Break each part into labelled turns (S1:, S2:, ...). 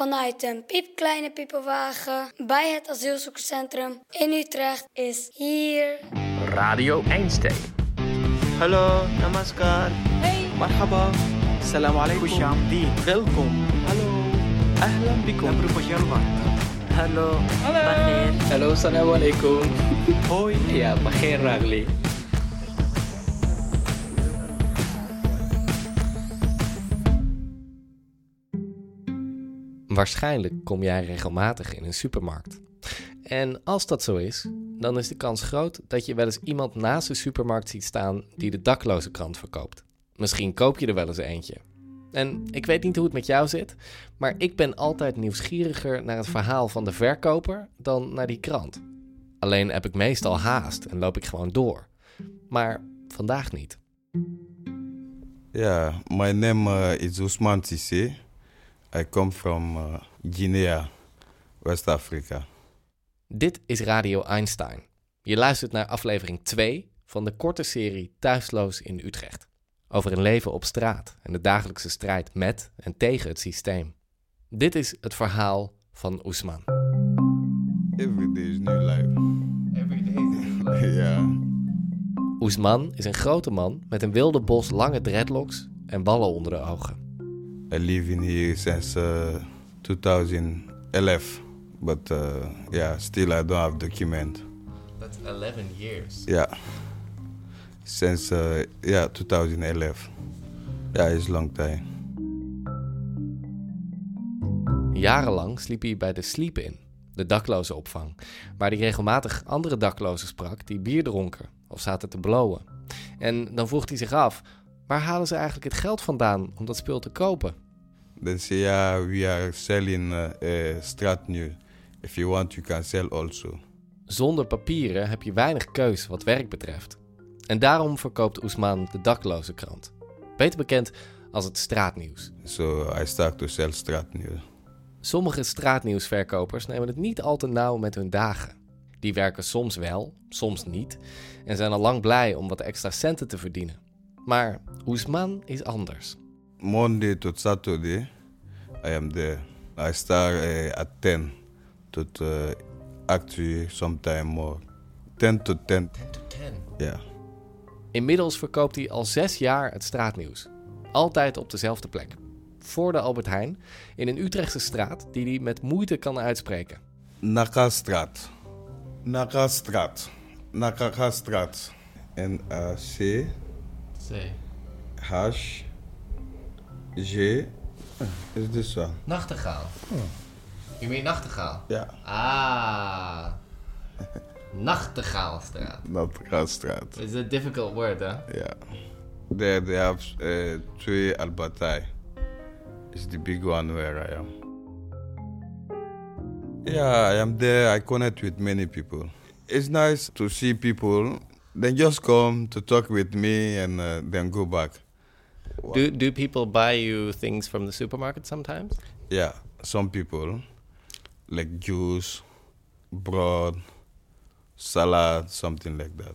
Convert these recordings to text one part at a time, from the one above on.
S1: vanuit een piepkleine piepenwagen bij het asielzoekerscentrum in Utrecht is hier.
S2: Radio Einstein.
S3: Hallo, namaskar.
S1: Hey.
S3: Marhaba.
S4: Salam alaikum.
S3: Welkom. Hallo. Ahlan bikum.
S4: Hallo.
S1: Hallo.
S4: Hello, salam alaikum.
S3: Hoi.
S4: Ja, begin Ragli.
S2: Waarschijnlijk kom jij regelmatig in een supermarkt. En als dat zo is, dan is de kans groot dat je wel eens iemand naast de supermarkt ziet staan die de dakloze krant verkoopt. Misschien koop je er wel eens eentje. En ik weet niet hoe het met jou zit, maar ik ben altijd nieuwsgieriger naar het verhaal van de verkoper dan naar die krant. Alleen heb ik meestal haast en loop ik gewoon door. Maar vandaag niet.
S5: Yeah, my name uh, is Usman Sisse. I come from uh, Guinea, West Africa.
S2: Dit is Radio Einstein. Je luistert naar aflevering 2 van de korte serie Thuisloos in Utrecht. Over een leven op straat en de dagelijkse strijd met en tegen het systeem. Dit is het verhaal van Oesman.
S5: Every day is new life. yeah.
S2: Oesman is een grote man met een wilde bos lange dreadlocks en ballen onder de ogen.
S5: I live in here since uh, 2011, but uh, yeah, still I don't have document.
S2: That's 11 years.
S5: Yeah, since uh, yeah 2011. Yeah, it's long time.
S2: Jarenlang sliep hij bij de Sleep-In, de daklozenopvang, waar hij regelmatig andere daklozen sprak die bier dronken of zaten te blowen. En dan vroeg hij zich af, waar halen ze eigenlijk het geld vandaan om dat spul te kopen?
S5: They say yeah, we are selling uh, strat. If you want, you can sell also.
S2: Zonder papieren heb je weinig keus wat werk betreft. En daarom verkoopt Oesman de dakloze krant. Beter bekend als het straatnieuws.
S5: So I start to sell strat new.
S2: Sommige straatnieuwsverkopers nemen het niet al te nauw met hun dagen. Die werken soms wel, soms niet en zijn al lang blij om wat extra centen te verdienen. Maar Oesman is anders.
S5: Monday to Saturday, I am there. I start uh, at 10 to uh, actually sometime more. 10 to 10. Yeah.
S2: Inmiddels verkoopt hij al zes jaar het straatnieuws. Altijd op dezelfde plek. Voor de Albert Heijn, in een Utrechtse straat die hij met moeite kan uitspreken.
S5: Nakastraat. Nakastraat. Nakastraat. N-A-C H G. Is this one?
S2: Nachtegaal. You mean nachtegaal?
S5: Ja,
S2: Ah. Nachtegaalstraat.
S5: Nakastraat.
S2: It's a difficult word, hè?
S5: Yeah. There they have uh, three Albertai. It's the big one where I am. Yeah, I am there. I connect with many people. It's nice to see people. Then just come to talk with me and uh, then go back.
S2: Do, do people buy you things from the supermarket sometimes?
S5: Yeah, some people like juice, bread, salad, something like that.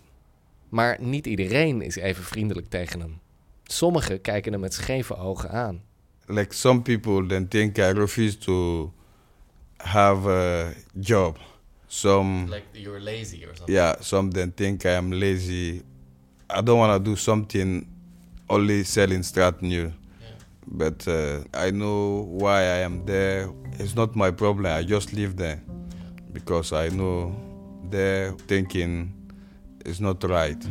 S2: Maar niet iedereen is even vriendelijk tegen hem. Sommigen kijken hem met scheve ogen aan.
S5: Like some people then think I refuse to have a job. Some
S2: Like you're lazy or something.
S5: yeah, some then think I am lazy. I don't want to do something only selling strat new. But uh, I know why I am there. It's not my problem. I just live there because I know their thinking is not right.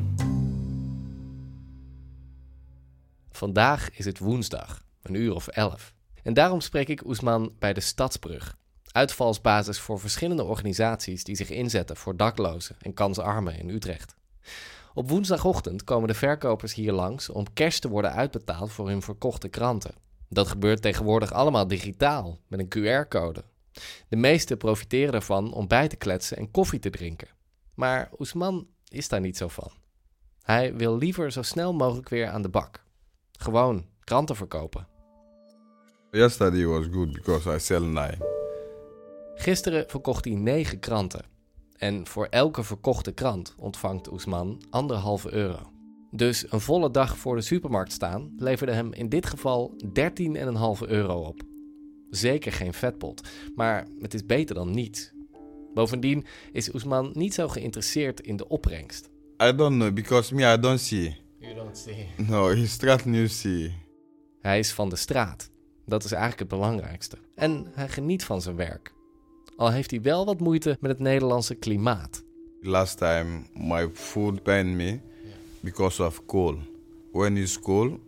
S2: Vandaag is het woensdag, een uur of elf. En daarom spreek ik Oesman bij de Stadsbrug. Uitvalsbasis voor verschillende organisaties die zich inzetten voor daklozen en kansarmen in Utrecht. Op woensdagochtend komen de verkopers hier langs om cash te worden uitbetaald voor hun verkochte kranten. Dat gebeurt tegenwoordig allemaal digitaal, met een QR-code. De meesten profiteren ervan om bij te kletsen en koffie te drinken. Maar Oesman is daar niet zo van. Hij wil liever zo snel mogelijk weer aan de bak. Gewoon kranten verkopen.
S5: Yesterday was good because I sell nine.
S2: Gisteren verkocht hij negen kranten. En voor elke verkochte krant ontvangt Oesman anderhalve euro. Dus een volle dag voor de supermarkt staan leverde hem in dit geval 13,5 euro op. Zeker geen vetpot, maar het is beter dan niets. Bovendien is Oesman niet zo geïnteresseerd in de opbrengst.
S5: I don't know because me I don't see.
S2: You don't see.
S5: No, his strat news see.
S2: Hij is van de straat. Dat is eigenlijk het belangrijkste. En hij geniet van zijn werk. Al heeft hij wel wat moeite met het Nederlandse klimaat.
S5: Last time my food pain me because of cold. When it's cold,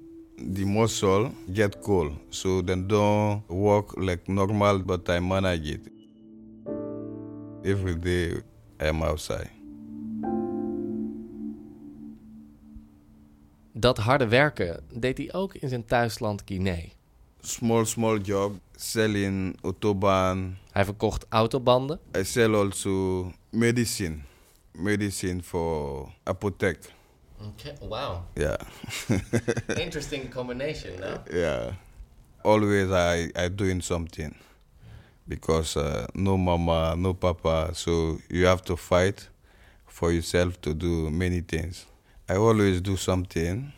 S5: the muscle get cold, so then don't work like normal. But I manage it. Every day I'm outside.
S2: Dat harde werken deed hij ook in zijn thuisland Guinea.
S5: Small small job selling autobahn.
S2: Hij verkocht autobanden
S5: I sell also medicine, medicine for apotheke.
S2: Okay, wow.
S5: Yeah,
S2: Interesting combination, no?
S5: yeah. Always I I doing something because uh, no mama, no papa, so you have to fight for yourself to do many things. I always do something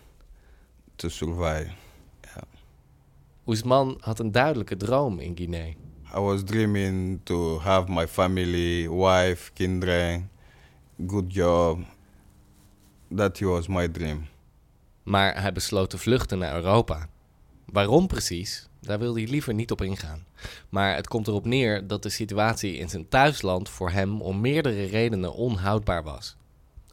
S5: to survive.
S2: Oesman had een duidelijke droom in Guinea.
S5: I was dreaming to have my family, wife, kinderen, good job. That was my dream.
S2: Maar hij besloot te vluchten naar Europa. Waarom precies? Daar wilde hij liever niet op ingaan. Maar het komt erop neer dat de situatie in zijn thuisland voor hem om meerdere redenen onhoudbaar was.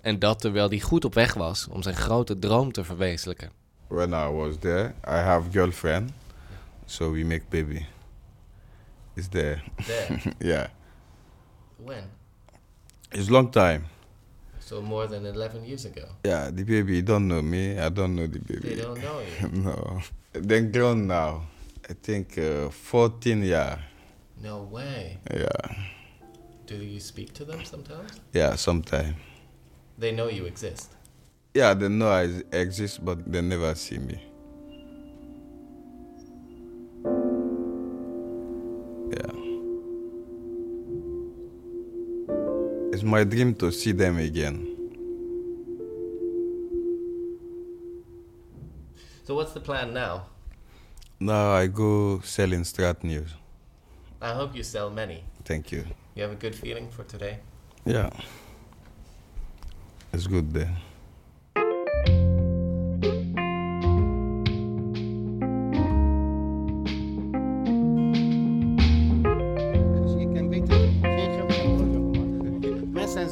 S2: En dat terwijl hij goed op weg was om zijn grote droom te verwezenlijken.
S5: When I was there, I have girlfriend, so we make baby. It's there. yeah,
S2: When?
S5: it's long time.
S2: So more than 11 years ago.
S5: Yeah, the baby don't know me. I don't know the baby.
S2: They don't know you.
S5: no, they're grown now. I think uh, 14 year.
S2: No way.
S5: Yeah,
S2: Do you speak to them sometimes?
S5: yeah, sometime.
S2: They know you exist.
S5: Yeah, they know I exist, but they never see me. My dream to see them again.
S2: So what's the plan now?
S5: Now I go selling strat news.
S2: I hope you sell many.
S5: Thank you.
S2: You have a good feeling for today?
S5: Yeah. It's good there.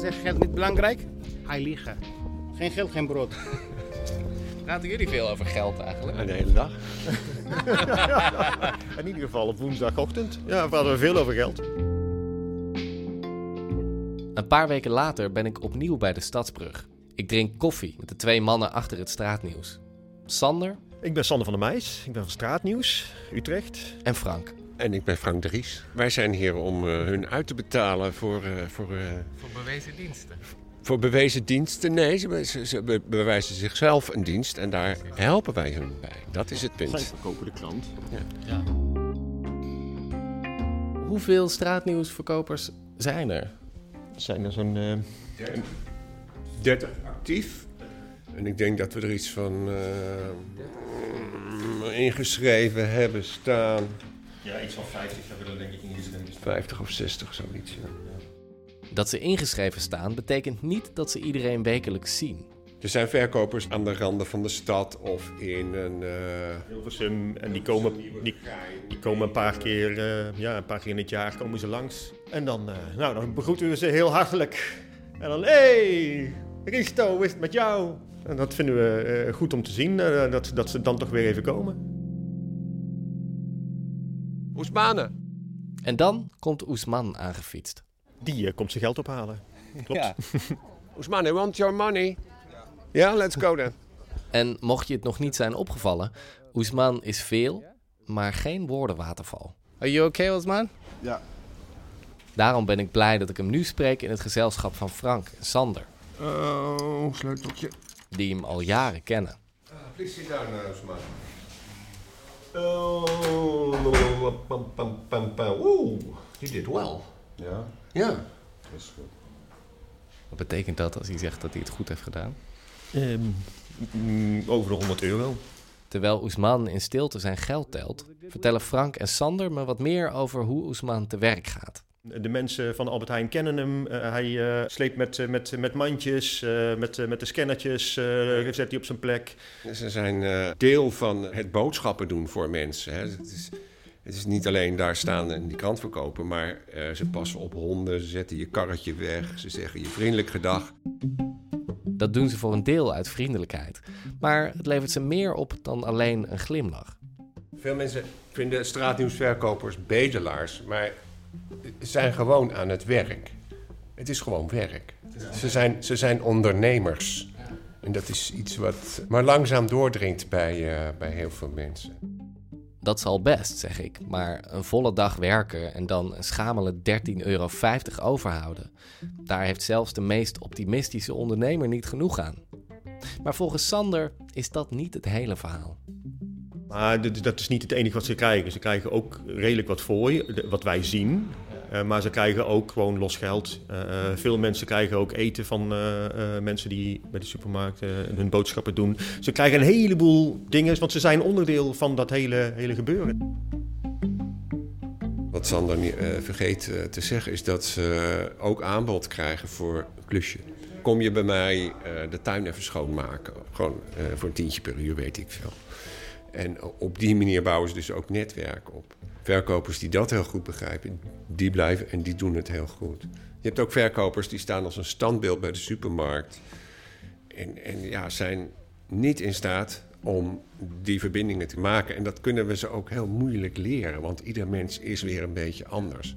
S6: Zeggen geld niet belangrijk. Hij liegen. Geen geld, geen brood.
S2: Praten jullie veel over geld eigenlijk?
S7: De hele dag. In ieder geval op woensdagochtend. Ja, we hadden veel over geld.
S2: Een paar weken later ben ik opnieuw bij de Stadsbrug. Ik drink koffie met de twee mannen achter het straatnieuws. Sander
S7: Ik ben Sander van der Meijs. Ik ben van Straatnieuws, Utrecht.
S2: en Frank.
S8: En ik ben Frank de Ries. Wij zijn hier om eh, hun uit te betalen voor, eh, voor, eh,
S2: Voor bewezen diensten.
S8: voor bewezen diensten. Nee, ze, be- ze, ze be- bewijzen zichzelf een dienst en daar helpen wij hun bij. Dat is het
S7: Zij
S8: punt.
S7: verkopen de klant.
S2: Hoeveel straatnieuwsverkopers zijn er?
S7: Er zijn er zo'n... eh,
S8: 30 actief. En ik denk dat we er iets van eh, ingeschreven hebben staan.
S7: Ja, iets van 50 hebben we er denk ik ingeschreven.
S8: 50 of 60, zoiets. Ja.
S2: Dat ze ingeschreven staan betekent niet dat ze iedereen wekelijks zien.
S8: Er zijn verkopers aan de randen van de stad of in een... eh,
S7: Hilversum. En die komen, die, die komen een paar keer, eh, ja, een paar keer in het jaar komen ze langs. En dan, eh, nou, dan begroeten we ze heel hartelijk. En dan, hey, Risto, hoe is het met jou? En dat vinden we eh, goed om te zien, eh, dat, dat ze dan toch weer even komen.
S8: Oesmanen.
S2: En dan komt Oesman aangefietst.
S7: Die eh, komt zijn geld ophalen. Klopt.
S8: Oesman, I want your money. Ja, let's go then.
S2: En mocht je het nog niet zijn opgevallen, Oesman is veel, maar geen woordenwaterval. Are you okay, Oesman?
S5: Ja.
S2: Daarom ben ik blij dat ik hem nu spreek in het gezelschap van Frank en Sander,
S8: Oh, sleuteltje.
S2: die hem al jaren kennen.
S8: Please sit down, Oesman.
S7: Oeh, he did well.
S5: Ja,
S7: Ja.
S5: dat is goed.
S2: Wat betekent dat als hij zegt dat hij het goed heeft gedaan?
S7: Ehm, mm, over de 100 euro.
S2: Terwijl Oesman in stilte zijn geld telt, vertellen Frank en Sander me wat meer over hoe Oesman te werk gaat.
S7: De mensen van Albert Heijn kennen hem. Uh, hij uh, sleept met, uh, met, met mandjes, met, met de scannertjes, zet hij op zijn plek.
S8: Ze zijn deel van het boodschappen doen voor mensen. Hè. Het, is, het is niet alleen daar staan en die krant verkopen, maar ze passen op honden, ze zetten je karretje weg, ze zeggen je vriendelijk gedag.
S2: Dat doen ze voor een deel uit vriendelijkheid. Maar het levert ze meer op dan alleen een glimlach.
S8: Veel mensen vinden straatnieuwsverkopers bedelaars, maar zijn gewoon aan het werk. Het is gewoon werk. Ze zijn, ze zijn ondernemers. En dat is iets wat maar langzaam doordringt bij, uh, bij heel veel mensen.
S2: Dat zal best, zeg ik. Maar een volle dag werken en dan een schamele 13,50 euro overhouden. Daar heeft zelfs de meest optimistische ondernemer niet genoeg aan. Maar volgens Sander is dat niet het hele verhaal.
S7: Maar dat is niet het enige wat ze krijgen. Ze krijgen ook redelijk wat voor je, wat wij zien. Uh, maar ze krijgen ook gewoon los geld. Uh, veel mensen krijgen ook eten van mensen die bij de supermarkt hun boodschappen doen. Ze krijgen een heleboel dingen, want ze zijn onderdeel van dat hele, hele gebeuren.
S8: Wat Sander vergeet te zeggen is dat ze ook aanbod krijgen voor klusje. Kom je bij mij de tuin even schoonmaken? Gewoon voor een tientje per uur, weet ik veel. En op die manier bouwen ze dus ook netwerk op. Verkopers die dat heel goed begrijpen, die blijven en die doen het heel goed. Je hebt ook verkopers die staan als een standbeeld bij de supermarkt. En, en ja, zijn niet in staat om die verbindingen te maken. En dat kunnen we ze ook heel moeilijk leren, want ieder mens is weer een beetje anders.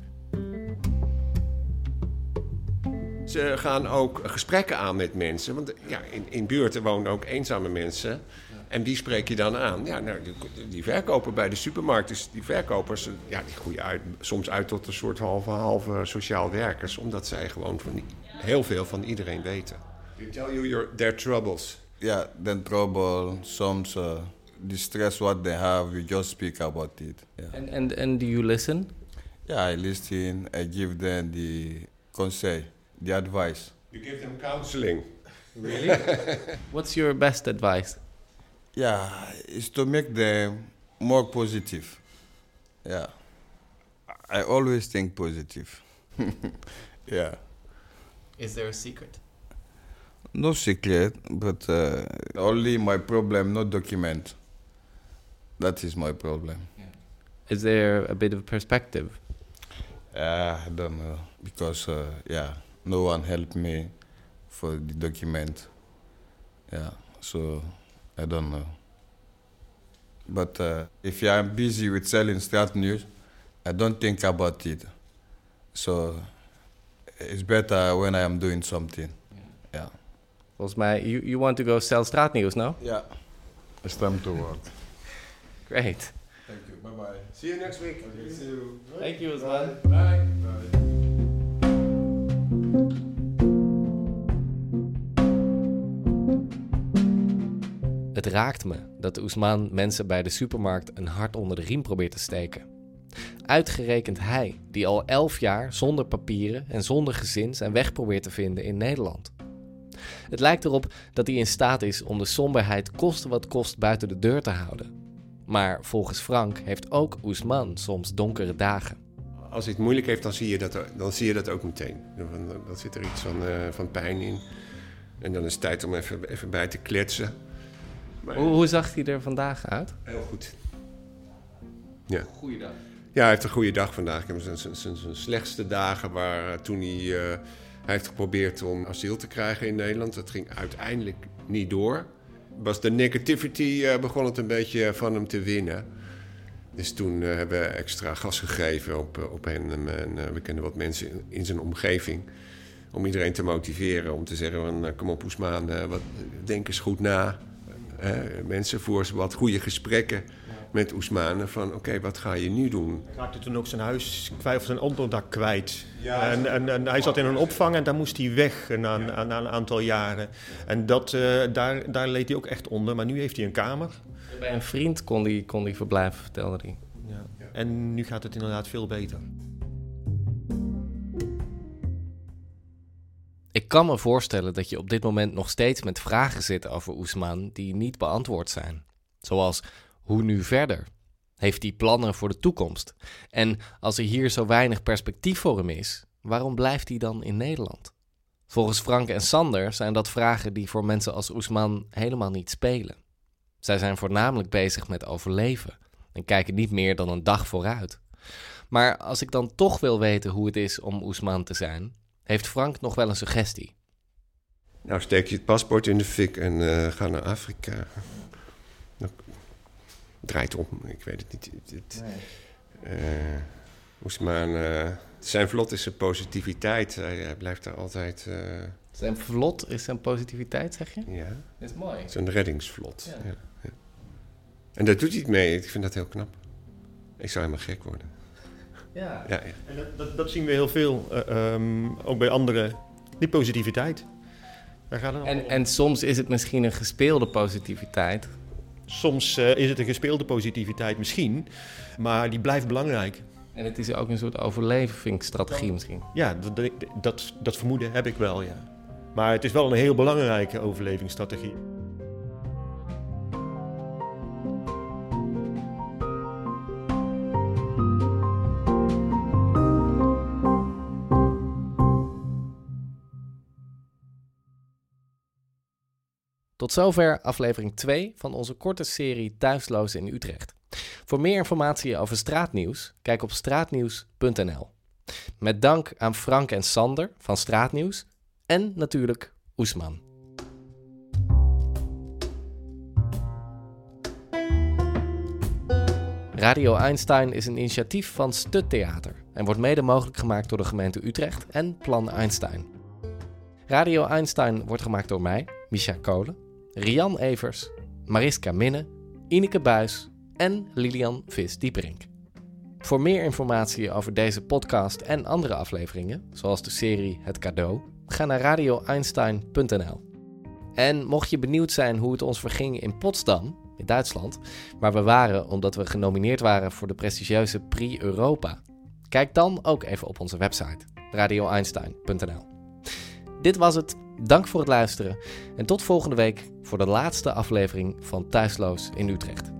S8: Ze gaan ook gesprekken aan met mensen. Want ja, in, in buurten wonen ook eenzame mensen. En wie spreek je dan aan? Ja, nou, die, die verkoper bij de supermarkt. Dus die verkopers ja, die groeien uit, soms uit tot een soort halve, halve sociaal werkers. Omdat zij gewoon van heel veel van iedereen weten. They tell you your, their troubles.
S5: Yeah, their trouble, soms uh, the stress what they have, we just speak about it. Yeah.
S2: And, and, and do you listen?
S5: Yeah, I listen. I give them the conseil, the advice.
S8: You give them counseling.
S2: Really? What's your best advice?
S5: Yeah, is to make them more positive. Yeah. I always think positive. yeah.
S2: Is there a secret?
S5: No secret, but uh, only my problem, no document. That is my problem.
S2: Yeah. Is there a bit of perspective?
S5: Uh, I don't know because uh, yeah, no one helped me for the document. Yeah, so I don't know. But uh, if I'm busy with selling start news, I don't think about it. So it's better when I am doing something. Yeah. yeah.
S2: Volgens mij, you, you want to go sell straatnieuws now?
S5: Yeah. It's time to work.
S2: Great.
S5: Thank you. Bye bye.
S8: See you next week.
S5: Okay, see you.
S2: Thank you as well.
S8: Bye.
S5: Bye.
S2: Raakt me dat Oesman mensen bij de supermarkt een hart onder de riem probeert te steken. Uitgerekend hij, die al elf jaar zonder papieren en zonder gezin zijn weg probeert te vinden in Nederland. Het lijkt erop dat hij in staat is om de somberheid koste wat kost buiten de deur te houden. Maar volgens Frank heeft ook Oesman soms donkere dagen.
S8: Als hij het moeilijk heeft, dan zie je dat, dan zie je dat ook meteen. Dan zit er iets van, uh, van pijn in. En dan is het tijd om even, even bij te kletsen.
S2: Hoe, hoe, zag hij er vandaag uit?
S8: Heel goed. Ja.
S2: Goeiedag.
S8: Ja, hij heeft een goede dag vandaag. Ik heb zijn, zijn, zijn slechtste dagen waar eh, toen hij... Uh, hij heeft geprobeerd om asiel te krijgen in Nederland. Dat ging uiteindelijk niet door. Was de negativity uh, begon het een beetje van hem te winnen. Dus toen hebben we extra gas gegeven op, op hem. En we kennen wat mensen in, in, zijn omgeving. Om iedereen te motiveren. Om te zeggen, van, kom op Oesmaan, wat, denk eens goed na. Mensen voor wat goede gesprekken met Oesmanen van oké, wat ga je nu doen?
S7: Hij raakte toen ook zijn huis kwijt of zijn onderdak kwijt. Ja, en, en, en, hij zat in een opvang en daar moest hij weg na, na, na een aantal jaren. En dat, uh, daar, daar leed hij ook echt onder. Maar nu heeft hij een kamer.
S2: Bij een vriend kon hij, kon hij verblijven, vertelde hij.
S7: Ja. En nu gaat het inderdaad veel beter.
S2: Ik kan me voorstellen dat je op dit moment nog steeds met vragen zit over Oesman die niet beantwoord zijn. Zoals hoe nu verder? Heeft hij plannen voor de toekomst? En als er hier zo weinig perspectief voor hem is, waarom blijft hij dan in Nederland? Volgens Frank en Sander zijn dat vragen die voor mensen als Oesman helemaal niet spelen. Zij zijn voornamelijk bezig met overleven en kijken niet meer dan een dag vooruit. Maar als ik dan toch wil weten hoe het is om Oesman te zijn, heeft Frank nog wel een suggestie.
S8: Nou, steek je het paspoort in de fik en uh, ga naar Afrika. Nou, draait om, ik weet het niet. Het, nee. uh, Oesman, uh, zijn vlot is zijn positiviteit. Hij, hij blijft daar altijd... Uh...
S2: Zijn vlot is zijn positiviteit, zeg je?
S8: Ja.
S2: Dat is mooi.
S8: Zijn reddingsvlot, ja. Ja, ja. En daar doet hij het mee. Ik vind dat heel knap. Ik zou helemaal gek worden.
S2: Ja.
S8: ja,
S7: En dat, dat, dat, zien we heel veel, uh, um, ook bij anderen. Die positiviteit. Daar gaat het
S2: en, en soms is het misschien een gespeelde positiviteit.
S7: Soms uh, is het een gespeelde positiviteit misschien, maar die blijft belangrijk.
S2: En het is ook een soort overlevingsstrategie misschien.
S7: Ja, dat, dat, dat vermoeden heb ik wel, ja. Maar het is wel een heel belangrijke overlevingsstrategie.
S2: Tot zover aflevering 2 van onze korte serie Thuislozen in Utrecht. Voor meer informatie over straatnieuws, kijk op straatnieuws.nl. Met dank aan Frank en Sander van Straatnieuws en natuurlijk Oesman. Radio Einstein is een initiatief van Stut Theater en wordt mede mogelijk gemaakt door de gemeente Utrecht en Plan Einstein. Radio Einstein wordt gemaakt door mij, Micha Kolen, Rian Evers, Mariska Minne, Ineke Buis en Lilian Vis-Dieperink. Voor meer informatie over deze podcast en andere afleveringen, zoals de serie Het Cadeau, ga naar radioeinstein.nl. En mocht je benieuwd zijn hoe het ons verging in Potsdam, in Duitsland, waar we waren omdat we genomineerd waren voor de prestigieuze Prix Europa, kijk dan ook even op onze website radioeinstein.nl. Dit was het. Dank voor het luisteren en tot volgende week voor de laatste aflevering van Thuisloos in Utrecht.